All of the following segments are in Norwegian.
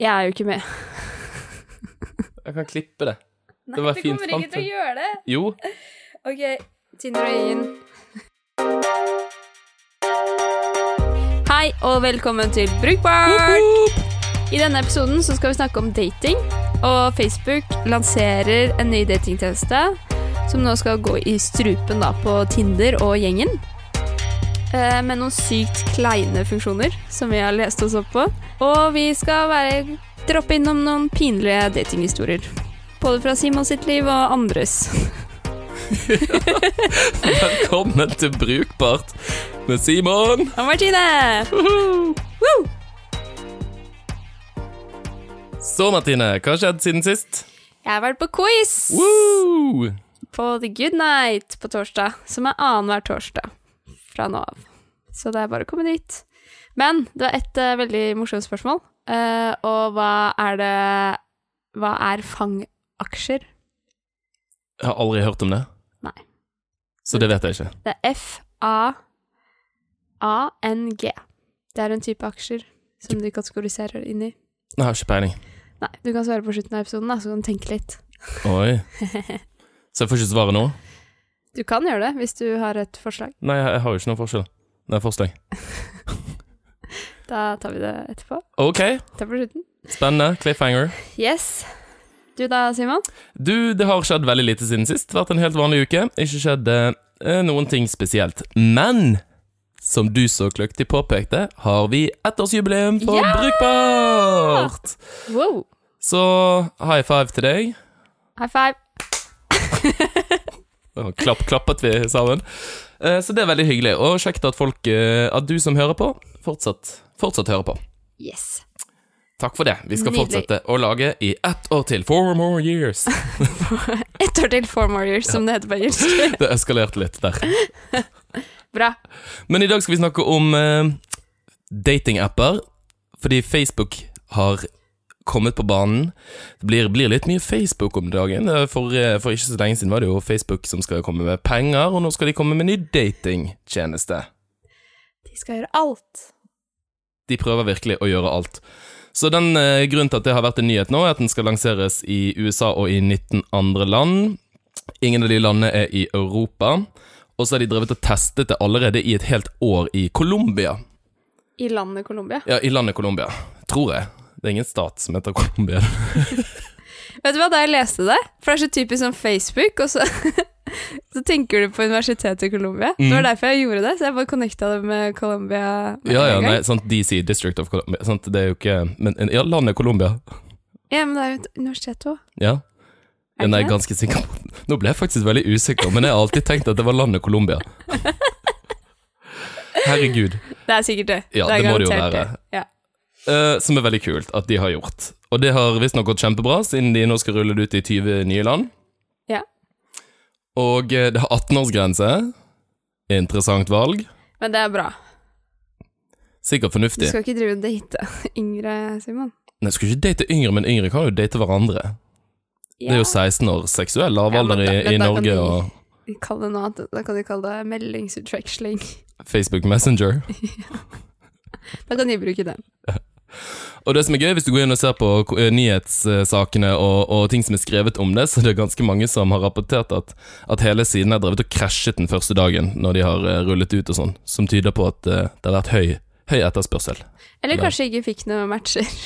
Jeg er jo ikke med. Jeg kan klippe det. Nei, var det fint kommer ikke til å gjøre det. Jo. Ok, Tinder og Øyen. Hei, og velkommen til Brukbart! I denne episoden så skal vi snakke om dating. Og Facebook lanserer en ny datingtjeneste som nå skal gå i strupen da på Tinder og gjengen. Eh, med noen sykt kleine funksjoner som vi har lest oss opp på. Og vi skal være, droppe innom noen pinlige datinghistorier. Både fra Simon sitt liv og andres. Velkommen til Brukbart med Simon. Og Martine! Woo! Så, Martine, hva har skjedd siden sist? Jeg har vært på quiz Woo! på The Good Night på torsdag, som er annenhver torsdag fra nå av. Så det er bare å komme dit. Men det var et uh, veldig morsomt spørsmål. Uh, og hva er det Hva er fangaksjer? Jeg har aldri hørt om det. Nei. Så det vet jeg ikke. Det er F-A-A-N-G. Det er en type aksjer som de kategoriserer inn i. Jeg har ikke peiling. Nei, du kan svare på slutten av episoden, da, så kan du tenke litt. Oi. Så jeg får ikke svare nå? Du kan gjøre det hvis du har et forslag. Nei, jeg, jeg har jo ikke noe forskjell. Nei, forslag. Da tar vi det etterpå. Ok, Ta på slutten. spennende. Cliffhanger. Yes. Du da, Simon? Du, det har skjedd veldig lite siden sist. Vært en helt vanlig uke. Ikke skjedd eh, noen ting spesielt. Men som du så kløktig påpekte, har vi ettårsjubileum for Ja! Brukbart! Wow. Så high five til deg. High five. Klapp, klappet vi sammen. Eh, Så det er veldig hyggelig, og kjekt at folk eh, At du som hører på, fortsatt, fortsatt hører på. Yes. Takk for det. Vi skal Nydelig. fortsette å lage i ett år til. Four more years. Ett år til four more years, som det heter på engelsk. Det eskalerte litt der. Bra. Men i dag skal vi snakke om uh, datingapper, fordi Facebook har kommet på banen. Det blir, blir litt mye Facebook om dagen. Eh, For, eh, for ikke så lenge siden var det jo Facebook som skal komme med penger, og nå skal de komme med ny datingtjeneste. De skal gjøre alt. De prøver virkelig å gjøre alt. Så den eh, grunnen til at det har vært en nyhet nå, er at den skal lanseres i USA og i 19 andre land. Ingen av de landene er i Europa. Og så har de drevet og testet det allerede i et helt år i Colombia. I landet Colombia. Ja, i landet Colombia. Tror jeg. Det er ingen stat som heter Colombia. Vet du hva, da jeg leste det For det er så typisk som Facebook, og så, så tenker du på universitetet i Colombia. Det var Mm. derfor jeg gjorde det, så jeg bare connecta det med Colombia. Ja, ja, nei, sant, DC, District of Colombia. Sant, det er jo ikke Men ja, landet Colombia. Ja, men det er jo et universitet òg. Ja. Ja, nei, det? ganske sikker Nå ble jeg faktisk veldig usikker, men jeg har alltid tenkt at det var landet Colombia. Herregud. Det er sikkert det. Ja, er det må det jo være. være. Ja. Eh, som er veldig kult at de har gjort. Og det har visstnok gått kjempebra, siden de nå skal rulle det ut i 20 nye land. Ja. Og eh, det har 18-årsgrense. Interessant valg. Men det er bra. Sikkert fornuftig. Du skal ikke drive og date yngre, Simon. Nei, jeg skal ikke date yngre, men yngre kan jo date hverandre. Det er jo 16 år seksuell lavalder Ja, i, i da kan Norge de- og Kall det noe annet. Da kan de kalle det meldingsutveksling. Facebook Messenger. Da kan de bruke den. Og det som er gøy, hvis du går inn og ser på eh, nyhetssakene og, og ting som er skrevet om det, så det er ganske mange som har rapportert at, at hele siden er drevet og krasjet den første dagen når de har eh, rullet ut og sånn, som tyder på at eh, det har vært høy, høy etterspørsel. Eller kanskje ikke fikk noen matcher.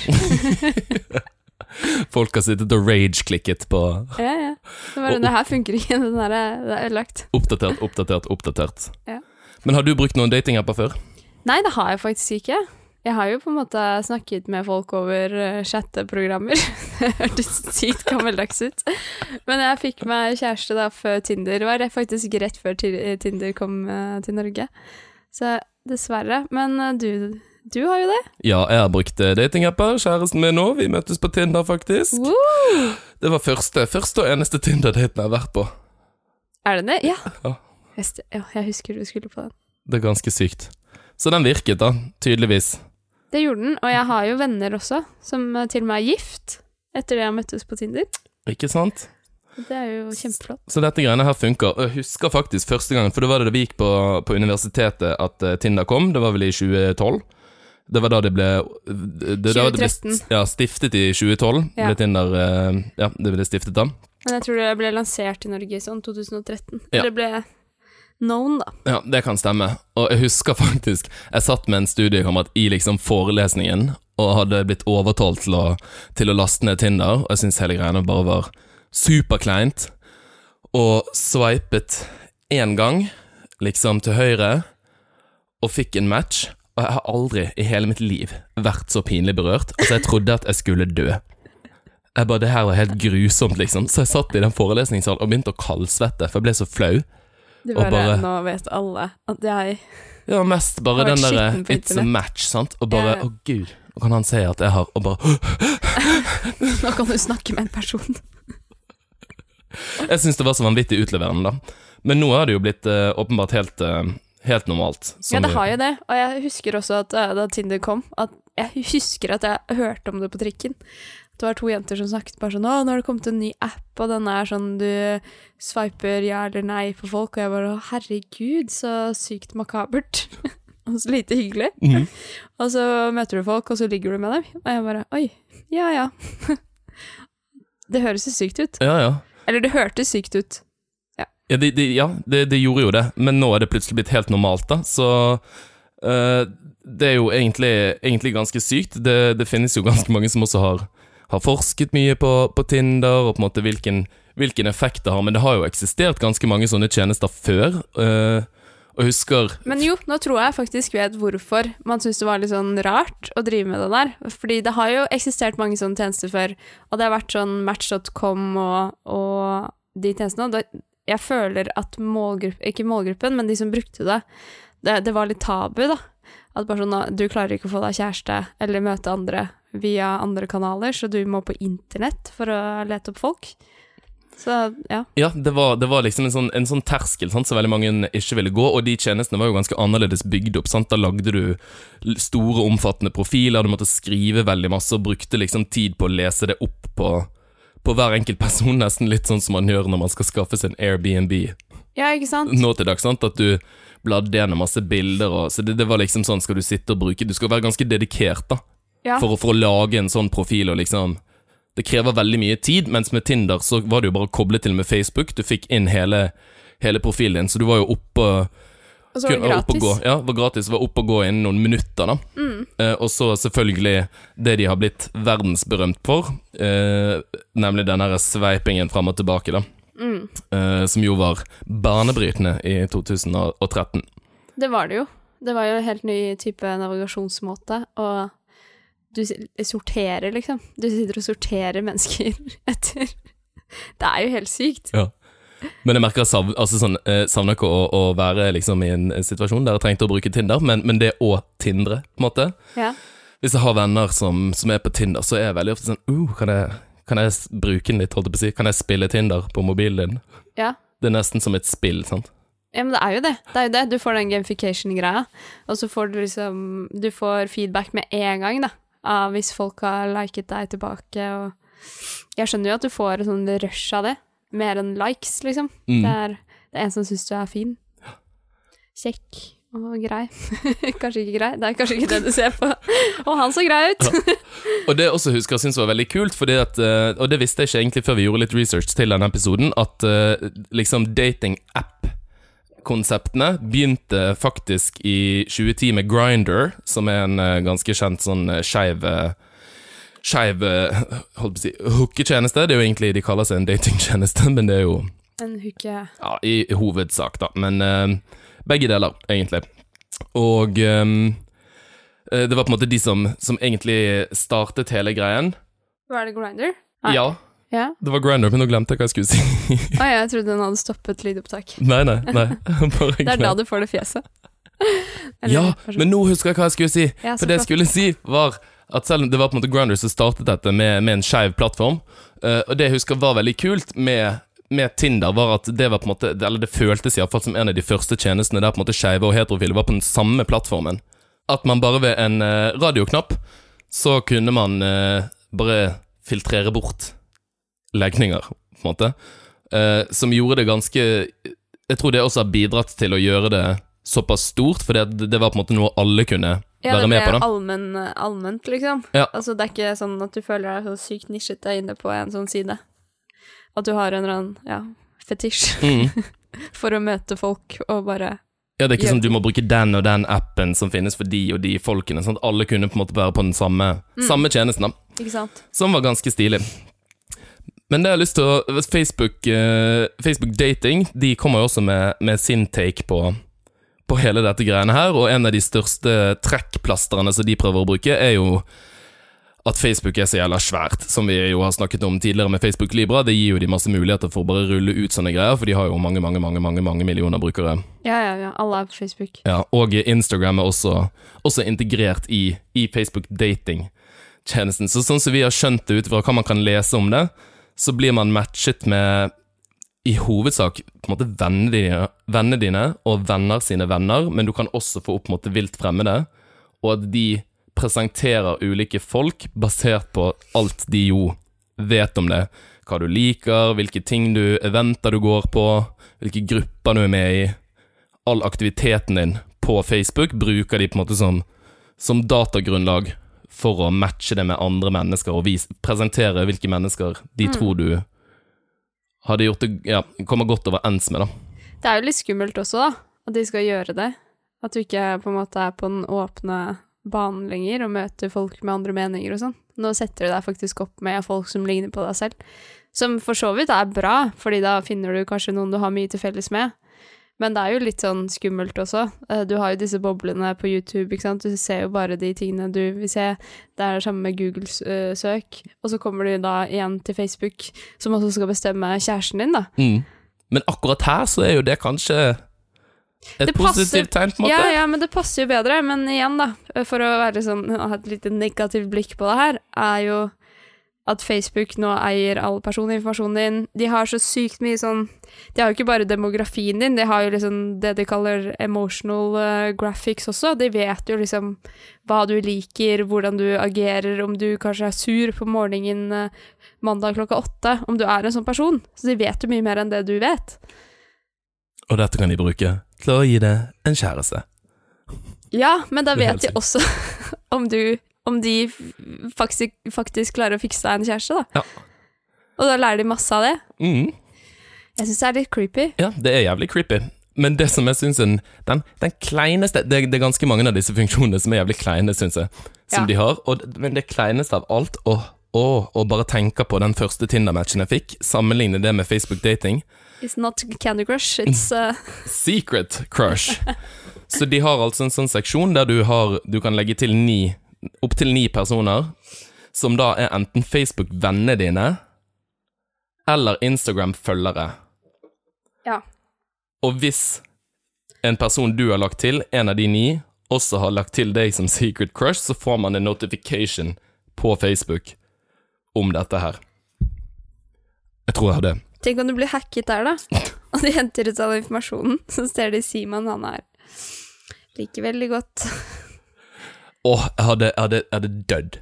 Folk har sittet og rage-klikket på ja, ja. Det, var det her funker ikke. Den her er, er ødelagt. oppdatert, oppdatert, oppdatert. Ja. Men har du brukt noen datingapper før? Nei, det har jeg faktisk ikke. Jeg har jo på en måte snakket med folk over chatteprogrammer. det hørtes sykt gammeldags ut. Men jeg fikk meg kjæreste da før Tinder. Det var rett- faktisk rett før Tinder kom eh, til Norge. Så dessverre. Men eh, du, du har jo det. Ja, jeg har brukt eh, datingapper. Kjæresten min nå. Vi møttes på Tinder, faktisk. Woo! Det var første, første og eneste Tinder-daten jeg har vært på. Er det det? Ja. Ja, jeg husker du skulle på den. Det er ganske sykt. Så den virket, da. Tydeligvis. Det gjorde den, og jeg har jo venner også, som eh, til og med er gift etter det jeg møttes på Tinder. Ikke sant? Det er jo kjempeflott. Så dette greiene her funker. Jeg husker faktisk første gangen, for det var det vi gikk på, på universitetet at eh, Tinder kom. Det var vel i 2012. Det var da det ble det, 2013. det ble ja, stiftet i 2012. Ja. Ble Tinder eh, Ja, det ble stiftet da. Men jeg tror det ble lansert i Norge i sånn 2013. Ja. Eller ble known, da. Ja, det kan stemme. Og jeg husker faktisk Jeg satt med en studiekamerat i liksom forelesningen og hadde blitt overtalt til å, til å laste ned Tinder, og jeg syntes hele greiene bare var superkleint. Og sveipet én gang, liksom til høyre, og fikk en match. Og jeg har aldri i hele mitt liv vært så pinlig berørt. Altså, jeg trodde at jeg skulle dø. Jeg bare, Det her var helt grusomt, liksom. Så jeg satt i den forelesningssalen og begynte å kaldsvette, for jeg ble så flau. Og bare, bare- Nå vet alle at jeg Ja, mest bare den derre It's a match, sant? Og bare. Å, gud. Nå kan han si at jeg har Og bare Nå kan du snakke med en person. Jeg syns det var så vanvittig utleverende, da. Men nå har det jo blitt uh, åpenbart helt, eh, helt normalt. Ja, det har jo det. Og jeg husker også at eh, da Tinder kom, at jeg husker at jeg hørte om det på trikken. Det var to jenter som snakket bare sånn 'Å, nå har det kommet en ny app, og den er sånn du swiper ja eller nei på folk', og jeg bare 'Å, herregud, så sykt makabert'. og så lite hyggelig. Mhm. Og så møter du folk, og så ligger du med dem. Og jeg bare 'Oi, ja ja'. det høres jo sykt ut. Ja, ja. Eller det hørtes sykt ut. Ja, det, det, ja det, det gjorde jo det, men nå er det plutselig blitt helt normalt, da. Så uh, det er jo egentlig, egentlig ganske sykt. Det, det finnes jo ganske mange som også har, har forsket mye på, på Tinder, og på en måte hvilken, hvilken effekt det har. Men det har jo eksistert ganske mange sånne tjenester før. Uh, og husker Men jo, nå tror jeg faktisk vet hvorfor man syns det var litt sånn rart å drive med det der. Fordi det har jo eksistert mange sånne tjenester før, og det har vært sånn Match.com og, og de tjenestene. Og det, jeg føler at målgruppen, ikke målgruppen, men de som brukte det, det, det var litt tabu, da. At bare sånn, du klarer ikke å få deg kjæreste eller møte andre via andre kanaler, så du må på internett for å lete opp folk. Så ja. Ja, det var, det var liksom en sånn, en sånn terskel sant, som veldig mange ikke ville gå, og de tjenestene var jo ganske annerledes bygd opp. Sant? Da lagde du store, omfattende profiler, du måtte skrive veldig masse, og brukte liksom tid på å lese det opp på, på hver enkelt person, nesten litt sånn som man gjør når man skal skaffe seg en Airbnb ja, ikke sant? nå til dags. Sant? At du bladde gjennom masse bilder, og, så det, det var liksom sånn, skal du sitte og bruke Du skal være ganske dedikert, da, Ja. for, for å lage en sånn profil, og liksom Det krever veldig mye tid, mens med Tinder så var det jo bare å koble til med Facebook. Du fikk inn hele, hele profilen din, så du var jo oppe og så var det og gratis. Gå, ja, var gratis. Var oppe og gå innen noen minutter, da. Mm. Eh, og så selvfølgelig det de har blitt verdensberømt for, eh, nemlig den her sveipingen fram og tilbake, da. Mm. Eh, som jo var banebrytende i 2013. Det var det jo. Det var jo en helt ny type navigasjonsmåte, og du sorterer, liksom. Du sitter og sorterer mennesker etter Det er jo helt sykt. Men jeg merker jeg sav, altså sånn, eh, savner ikke å, å være liksom i en situasjon der jeg trengte å bruke Tinder, men, men det å tindre, på en måte. Ja. Hvis jeg har venner som, som er på Tinder, så er jeg veldig ofte sånn uh, kan, jeg, kan jeg bruke den litt, holdt jeg på å si? Kan jeg spille Tinder på mobilen din? ja. Det er nesten som et spill, sant? Ja, men det er jo det. Det er jo det. Du får den gamification-greia, og så får du liksom Du får feedback med en gang, da, hvis folk har liket deg tilbake, og Jeg skjønner jo at du får en sånn rush av det, mer enn likes, liksom. Mm. Det, er, det er en som syns du er fin. Kjekk og grei. kanskje ikke grei, det er kanskje ikke det du ser på. Og han så grei ut! Og det jeg også husker jeg syns var veldig kult, at, eh, og det visste jeg ikke egentlig før vi gjorde litt research til denne episoden, at eh, liksom dating-app-konseptene begynte faktisk i 2010 med Grindr, som er en eh, ganske kjent sånn skeiv Skeiv eh, si hooketjeneste. Det er jo egentlig de kaller seg en datingtjeneste, men det er jo En hooke. ja, i hovedsak, da. Men uh, begge deler, egentlig. Og eh, det var på en måte de som, som egentlig startet hele greien. Var det Grinder? Ja, Ja. det var Grindr, men nå glemte jeg hva jeg skulle si. Å, jeg trodde den hadde stoppet lydopptak. nei, nei, nei. Det er da du får det fjeset. Eller, Ja, men nå husker jeg hva jeg skulle si. Ja, For det jeg skulle si, var at selv om det var på en måte Grounders som startet dette med, med en skeiv plattform, uh, og det jeg husker var veldig kult med med Tinder var at det var på en måte Eller det føltes iallfall som en av de første tjenestene der på en måte skeive og heterofile var på den samme plattformen. At man bare ved en uh, radioknapp så kunne man uh, bare filtrere bort legninger, på en måte. Som gjorde det ganske Jeg tror det også har bidratt til å gjøre det såpass stort, for det, det var på en måte noe alle kunne Ja, være det med på. ble da allmenn, allment, liksom. Ja. Altså, det er ikke sånn at du føler deg så sykt nisjete inne på en sånn side. At du har en eller annen ja, fetisj mm. for å møte folk og bare Ja, det er ikke sånn sånn du må bruke den og den appen som finnes for de og de folkene. Sånn at alle kunne på en måte være på den samme, Mm. samme tjenesten, da. Ikke sant? Som var ganske stilig. Men det jeg har lyst til å Facebook, uh, Facebook Dating De kommer jo også med, med sin take på, på hele dette greiene her, og en av de største trekkplasterne som de prøver å bruke, er jo at Facebook er så jævla svært, som vi jo har snakket om tidligere med Facebook Libra. Det gir jo de masse muligheter for å bare rulle ut sånne greier, for de har jo mange, mange, mange, mange, mange millioner brukere. Ja, ja, ja. Alle er på Facebook. Ja, og Instagram er også, også integrert i, i Facebook dating-tjenesten. Så sånn som vi har skjønt det ut fra hva man kan lese om det, så blir man matchet med i hovedsak på en måte vennene dine, vennene dine og venner sine venner, men du kan også få opp måte vilt fremmede, og at de presenterer ulike folk basert på alt de jo vet om det. Hva du liker, hvilke ting du, eventer du går på, hvilke grupper du er med i all aktiviteten din på Facebook bruker de på en måte som, som datagrunnlag for å matche det med andre mennesker og vise, presentere hvilke mennesker de Mm. tror du hadde gjort det Ja, kommer godt overens med, da. Det er jo litt skummelt også, da, at de skal gjøre det. At du ikke på en måte er på den åpne banen lenger og møter folk med andre meninger og sånn. Nå setter du deg faktisk opp med folk som ligner på deg selv. Som for så vidt er bra, fordi da finner du kanskje noen du har mye til felles med. Men det er jo litt sånn skummelt også. Eh, Du har jo disse boblene på YouTube, ikke sant. Du ser jo bare de tingene du vil se. Det er det samme med Google-søk. Og så kommer du da igjen til Facebook, som også skal bestemme kjæresten din, da. Mm. Men akkurat her så er jo det kanskje et Det passer- positivt tegn, på en måte. Ja, ja, men det passer jo bedre. Men igjen, da, for å være sånn, ha et lite negativt blikk på det her, er jo at Facebook nå eier all personinformasjonen din. De har så sykt mye sånn De har jo ikke bare demografien din, de har jo liksom det de kaller emotional eh, graphics også. De vet jo liksom hva du liker, hvordan du agerer, om du kanskje er sur på morgenen eh, mandag klokka åtte, om du er en sånn person. Så de vet jo mye mer enn det du vet. Og dette kan de bruke til å gi deg en kjæreste. Ja, men da vet de også om du Om de faktisk, faktisk klarer å fikse seg en kjæreste, da. Ja. Og da lærer de masse av det. Mm. Jeg syns det er litt creepy. Ja, det er jævlig creepy. Men det som jeg syns den, den kleineste det, det er ganske mange av disse funksjonene som er jævlig kleine, syns jeg, som Ja. de har. Og, men det kleineste av alt, å, å, å bare tenke på den første Tinder-matchen jeg fikk, sammenligne det med Facebook dating. It's not Candy Crush, it's uh, Secret crush. Så de har altså en sånn seksjon der du, har, du kan legge til ni, opptil ni personer, som da er enten Facebook-vennene dine eller Instagram-følgere. Ja. Og hvis en person du har lagt til, en av de ni, også har lagt til deg som secret crush, så får man en notification på Facebook om dette her. Jeg tror jeg har det. Tenk om du blir hacket der, da. Og de henter ut all informasjonen. Så ser de Simon, han er liker veldig godt. Åh, jeg hadde, jeg hadde, jeg hadde dødd.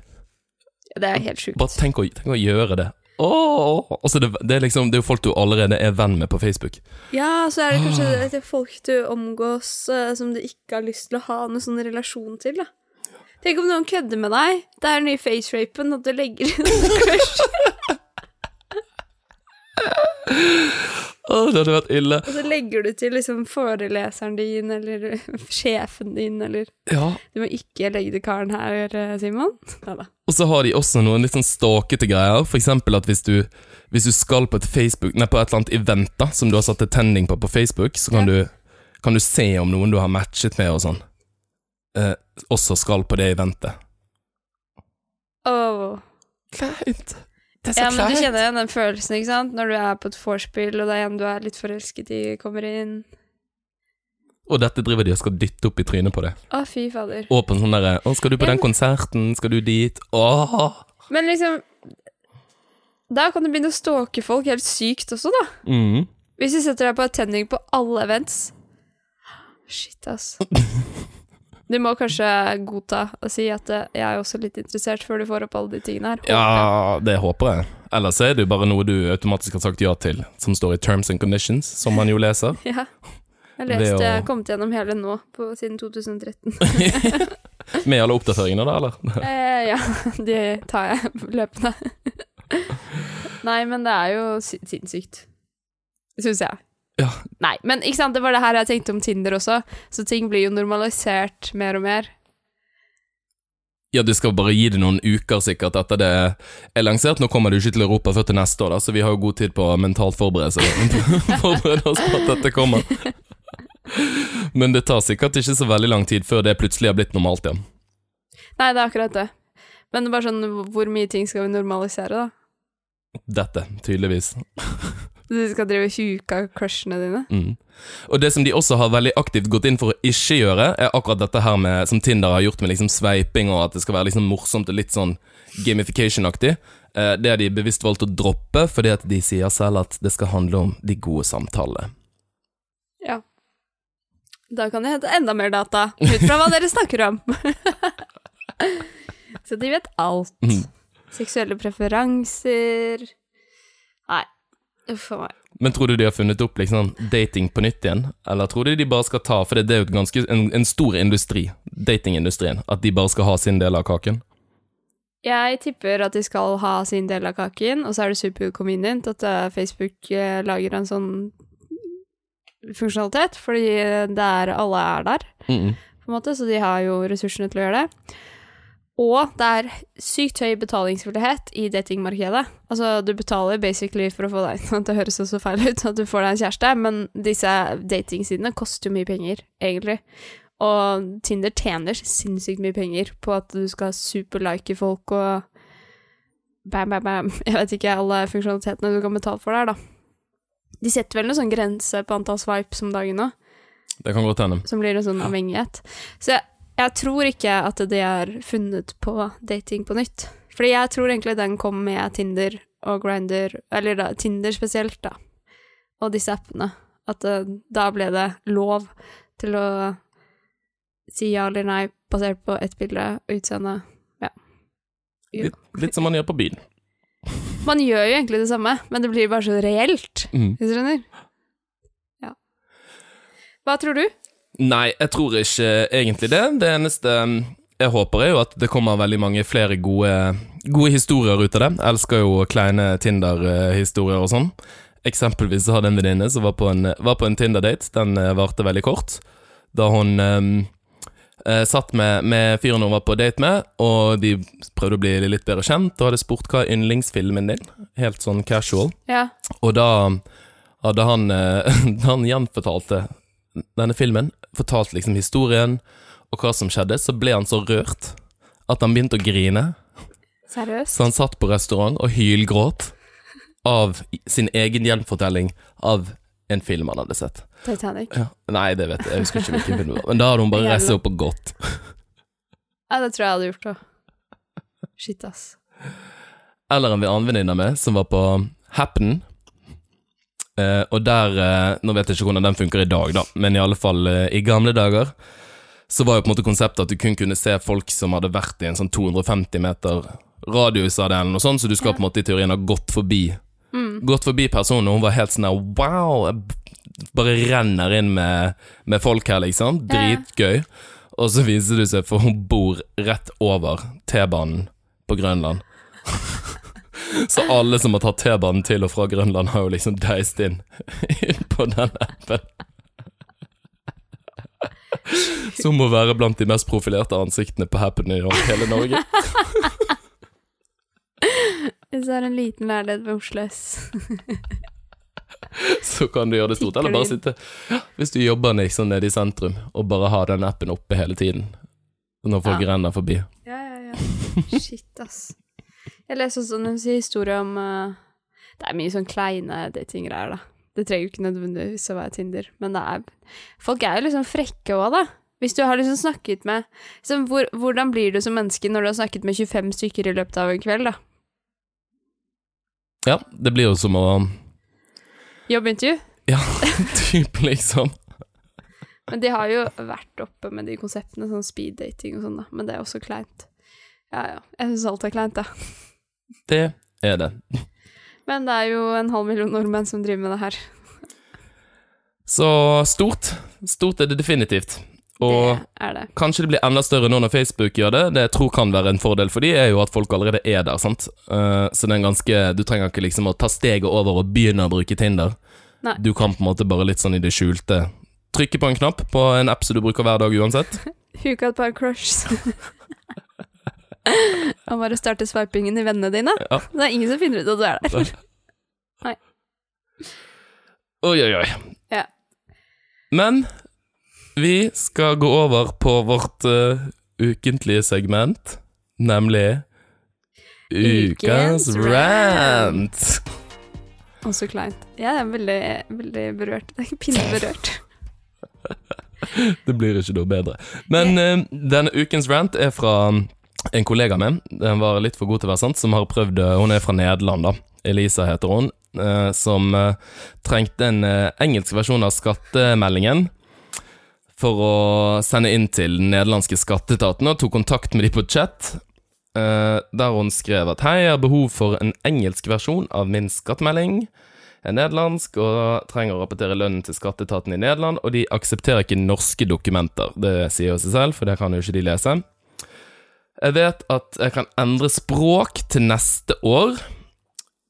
Det er helt sjukt. Bare tenk å, tenk å gjøre det. Åh, og det, det, er liksom, det er jo folk du allerede er venn med på Facebook. Ja, så er det kanskje det er folk du omgås eh, som du ikke har lyst til å ha noen sånn relasjon til, da. Tenk om noen kødder med deg. Det er den nye facerapen, at du legger inn en crush, Åh, det hadde vært ille. og så legger du til liksom foreleseren din, eller sjefen din, eller Ja, Du må ikke legge til karen her, eh, Simon. Ja. Og så har de også noen litt sånn stalkete greier. For eksempel at hvis du, hvis du skal på et Facebook Nei, på et eller annet event da som du har satt attending på på Facebook, så kan, Ja. du, kan du se om noen du har matchet med og sånn, eh, også skal på det eventet. Åh. Kleint. Det Ja, men du kjenner igjen den følelsen, ikke sant? Når du er på et vorspiel, og det er en du er litt forelsket i, kommer inn. Og dette driver de og skal dytte opp i trynet på det. Å, fy fader. Og på en sånn derre Å, skal du på Ja, den konserten? Skal du dit? Åh! Men liksom Da kan du begynne å stalke folk helt sykt også, da. Mm. Hvis du setter deg på attending på alle events Shit, ass. Du må kanskje godta og si at eh, jeg er også litt interessert, før du får opp alle de tingene her. håper. Ja, det håper jeg. Ellers er det jo bare noe du automatisk har sagt ja til, som står i terms and conditions, som man jo leser. Ja. Jeg har Ved lest, å- jeg har kommet gjennom hele nå, på, siden 2013. Med alle oppdateringene, da, eller? eh, ja, de tar jeg løpende. Nei, men det er jo sinnssykt. Syns jeg. Ja. Nei, men ikke sant, det var det her jeg tenkte om Tinder også. Så ting blir jo normalisert mer og mer. Ja, du skal bare gi det noen uker sikkert etter det er lansert. Nå kommer du ikke til Europa før til neste år, da, så vi har jo god tid på å mentalt forberede, forberede oss på at dette kommer. Men det tar sikkert ikke så veldig lang tid før det plutselig har blitt normalt igjen. Nei, det er akkurat det. Men det er bare sånn, hvor mye ting skal vi normalisere, da? Dette, tydeligvis. Du skal drive huka crushene dine? Mm. Og det som de også har veldig aktivt gått inn for å ikke gjøre, er akkurat dette her med, som Tinder har gjort med liksom sveiping, og at det skal være liksom morsomt og litt sånn gamification-aktig. Eh, det har de bevisst valgt å droppe, fordi at de sier selv at det skal handle om de gode samtalene. Ja. Da kan de hente enda mer data, ut fra hva dere snakker om. Så de vet alt. Mm. Seksuelle preferanser Nei, uff a meg. Men tror du de har funnet opp liksom dating på nytt igjen, eller tror du de bare skal ta For det, er jo ganske, en, en stor industri, datingindustrien, at de bare skal ha sin del av kaken? Jeg tipper at de skal ha sin del av kaken, og så er det super convenient at eh, Facebook eh, lager en sånn funksjonalitet, fordi det er, alle er der, Mm på en måte, så de har jo ressursene til å gjøre det. Og det er sykt høy betalingsvillighet i datingmarkedet. Altså, du betaler basically for å få deg Det høres også feil ut at du får deg en kjæreste, men disse datingsidene koster jo mye penger, egentlig. Og Tinder tjener sinnssykt mye penger på at du skal superlike folk og bam, bam, bam. Jeg vet ikke alle funksjonalitetene du kan betale for der, da. De setter vel noen sånn grense på antall swipes om dagen nå Det kan godt hende. som blir en sånn avhengighet. Så jeg, jeg tror ikke at det er funnet på dating på nytt. Fordi jeg tror egentlig den kom med Tinder og Grindr, eller da, Tinder spesielt, da, og disse appene. At uh, da ble det lov til å si ja eller nei basert på ett bilde og utseende. Ja. Ja. Litt, litt som man gjør på byen. Man gjør jo egentlig det samme, men det blir bare så reelt, Mm. hvis du skjønner. Ja. Hva tror du? Nei, jeg tror ikke egentlig det. Det eneste um, jeg håper, er jo at det kommer veldig mange flere gode, gode historier ut av det. Jeg elsker jo kleine Tinder-historier og sånn. Eksempelvis så hadde jeg en venninne som var på en, var på en Tinder-date. Den eh, varte veldig kort. Da hun um, eh, satt med, med fyren hun var på date med, og de prøvde å bli litt bedre kjent, og hadde spurt hva er yndlingsfilmen din? Helt sånn casual. Ja. Og da hadde han, eh, han gjenfortalte denne filmen, fortalt liksom historien og hva som skjedde, så ble han så rørt at han begynte å grine. Seriøst? Så han satt på restaurant og hylgråt av sin egen gjenfortelling av en film han hadde sett. Titanic? Ja. Nei, det vet jeg, jeg husker ikke hvilken film det var. Men da hadde hun bare reist seg opp og gått. Ja, det tror jeg hadde gjort òg. Shit, ass. Eller en annen venninne av meg som var på Happen. Eh, og der eh, Nå vet jeg ikke hvordan den funker i dag, da, men i alle fall eh, i gamle dager så var jo på en måte konseptet at du kun kunne se folk som hadde vært i en sånn 250 meter radius av det, eller noe sånt, så du skal på en måte i teorien ha gått forbi Gått forbi personen, og hun var helt sånn der Wow! Jeg bare renner inn med, med folk her, liksom. Dritgøy. Og så viser det seg, for hun bor rett over T-banen på Grønland. Så alle som har tatt T-banen til og fra Grønland, har jo liksom deist inn, inn på den appen. Som må være blant de mest profilerte ansiktene på happening i hele Norge. Hvis det er en liten leilighet ved Oslo S. Så kan du gjøre det stort. Eller bare sitte Hvis du jobber liksom nede i sentrum, og bare har den appen oppe hele tiden. Når folk Ja. renner forbi. Ja, ja, ja. Shit, ass. Jeg leser også en historie om uh, Det er mye sånn kleine datinggreier, da. Det trenger jo ikke nødvendigvis å være Tinder, men det er Folk er jo liksom frekke òg, da. Hvis du har liksom snakket med liksom, hvor, Hvordan blir du som menneske når du har snakket med 25 stykker i løpet av en kveld, da? Ja, det blir jo som å Jobbintervju? Ja, typ liksom. Men de har jo vært oppe med de konseptene, sånn speed dating og sånn, da. Men det er også kleint. Ja ja. Jeg syns alt er kleint, da. Det er det. Men det er jo en halv million nordmenn som driver med det her. Så stort. Stort er det definitivt. Og det det. kanskje det blir enda større nå når Facebook gjør det. Det jeg tror kan være en fordel for de, er jo at folk allerede er der, sant. Eh, så det er en ganske Du trenger ikke liksom å ta steget over og begynne å bruke Tinder. Nei. Du kan på en måte bare litt sånn i det skjulte trykke på en knapp på en app som du bruker hver dag uansett. Huka et par crushs. Og bare starte sveipingen i vennene dine. Ja. Det er ingen som finner ut at du er der. Oi, oi, oi. Ja. Men vi skal gå over på vårt uh, ukentlige segment, nemlig Ukens rant. Og så kleint. Jeg er veldig, veldig berørt. Det er pinneberørt. Det blir ikke noe bedre. Men uh, denne ukens rant er fra en kollega min. Den var litt for god til å være sant, som har prøvd eh, Hun er fra Nederland, da. Elisa heter hun. eh, som eh, trengte en engelsk versjon av skattemeldingen for å sende inn til den nederlandske skatteetaten, og tok kontakt med de på chat. der hun skrev at hei, jeg har behov for en engelsk versjon av min skattemelding. Jeg er nederlandsk og trenger å rapportere lønnen til skatteetaten i Nederland, og de aksepterer ikke norske dokumenter. Det sier jo seg selv, for det kan jo ikke de lese. Jeg vet at jeg kan endre språk til neste år,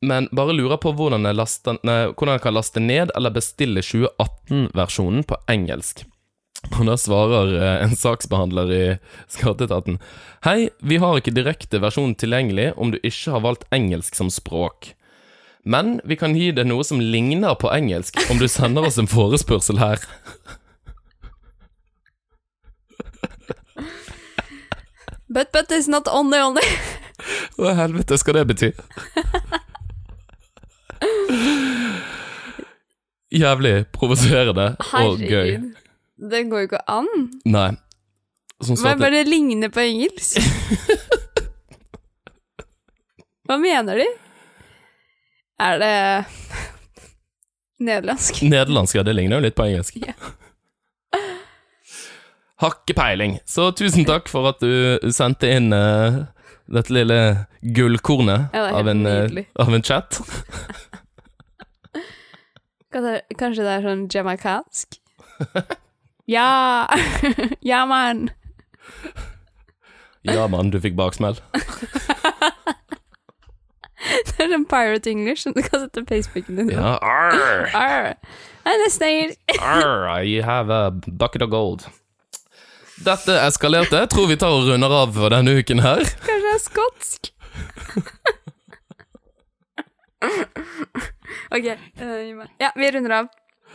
men bare lurer på hvordan jeg, laster, nei, hvordan jeg kan laste ned eller bestille 2018-versjonen på engelsk. Og da svarer eh, en saksbehandler i skatteetaten Hei, vi har ikke direkte versjon tilgjengelig om du ikke har valgt engelsk som språk. Men vi kan gi deg noe som ligner på engelsk, om du sender oss en forespørsel her. But, but it's not only only. Hva helvete skal det bety? Jævlig provoserende og gøy. Det går jo ikke an. Nei. Sånn Hva bare ligner på engelsk? Hva mener de? Er det nederlandsk? Nederlandsk, ja, det ligner jo litt på engelsk. Ja. Har ikke peiling. Så tusen takk for at du sendte inn uh, dette lille gullkornet Ja, av, en, uh, av en chat. Kanskje det er sånn jamaicansk? Ja! ja, mann! Ja, mann, du fikk baksmell. Det er sånn pirate English som du kan sette Facebooken din. Ja, arr, arr, I have a bucket of gold. Dette eskalerte. Jeg tror vi tar og runder av for denne uken her. Kanskje det er skotsk? ok, uh. Ja, vi runder av.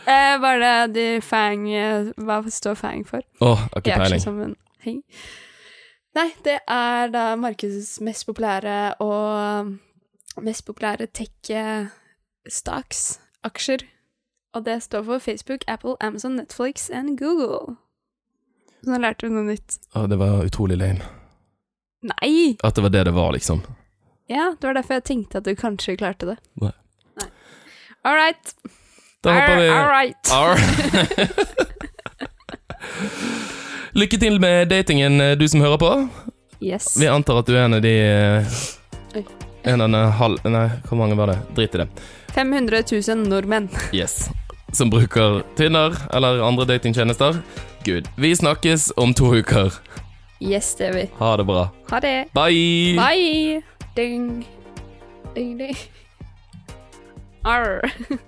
Uh, hva er det de fang uh, Hva står fang for? Åh, har ikke peiling. Nei, det er da markedets mest populære og mest populære tech-stocks, aksjer. Og det står for Facebook, Apple, Amazon, Netflix og Google. Nå lærte vi noe nytt. Åh, det var utrolig lame. Nei! At det var det det var, liksom. Ja, det var derfor jeg tenkte at du kanskje klarte det. Nei. Nei. All right. Da hopper vi All right. Lykke til med datingen, eh, du som hører på. Yes. Vi antar at du er en av de eh, En av den halv... Nei, hvor mange var det? Drit i det. 500 000 nordmenn. Yes. Som bruker Tinder eller andre datingtjenester. Good. Vi snakkes om to uker. Yes, det er vi. Ha det bra. Ha det. Bye! Bye. Ding. Ding, ding. Arr.